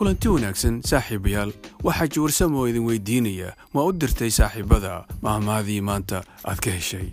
kulanti wanaagsan saaxiibayaal. Waxaa jawarsamo idin weydiinaya ma u dirtay saaxiibada? Mahmaadii maanta aad ka heshay?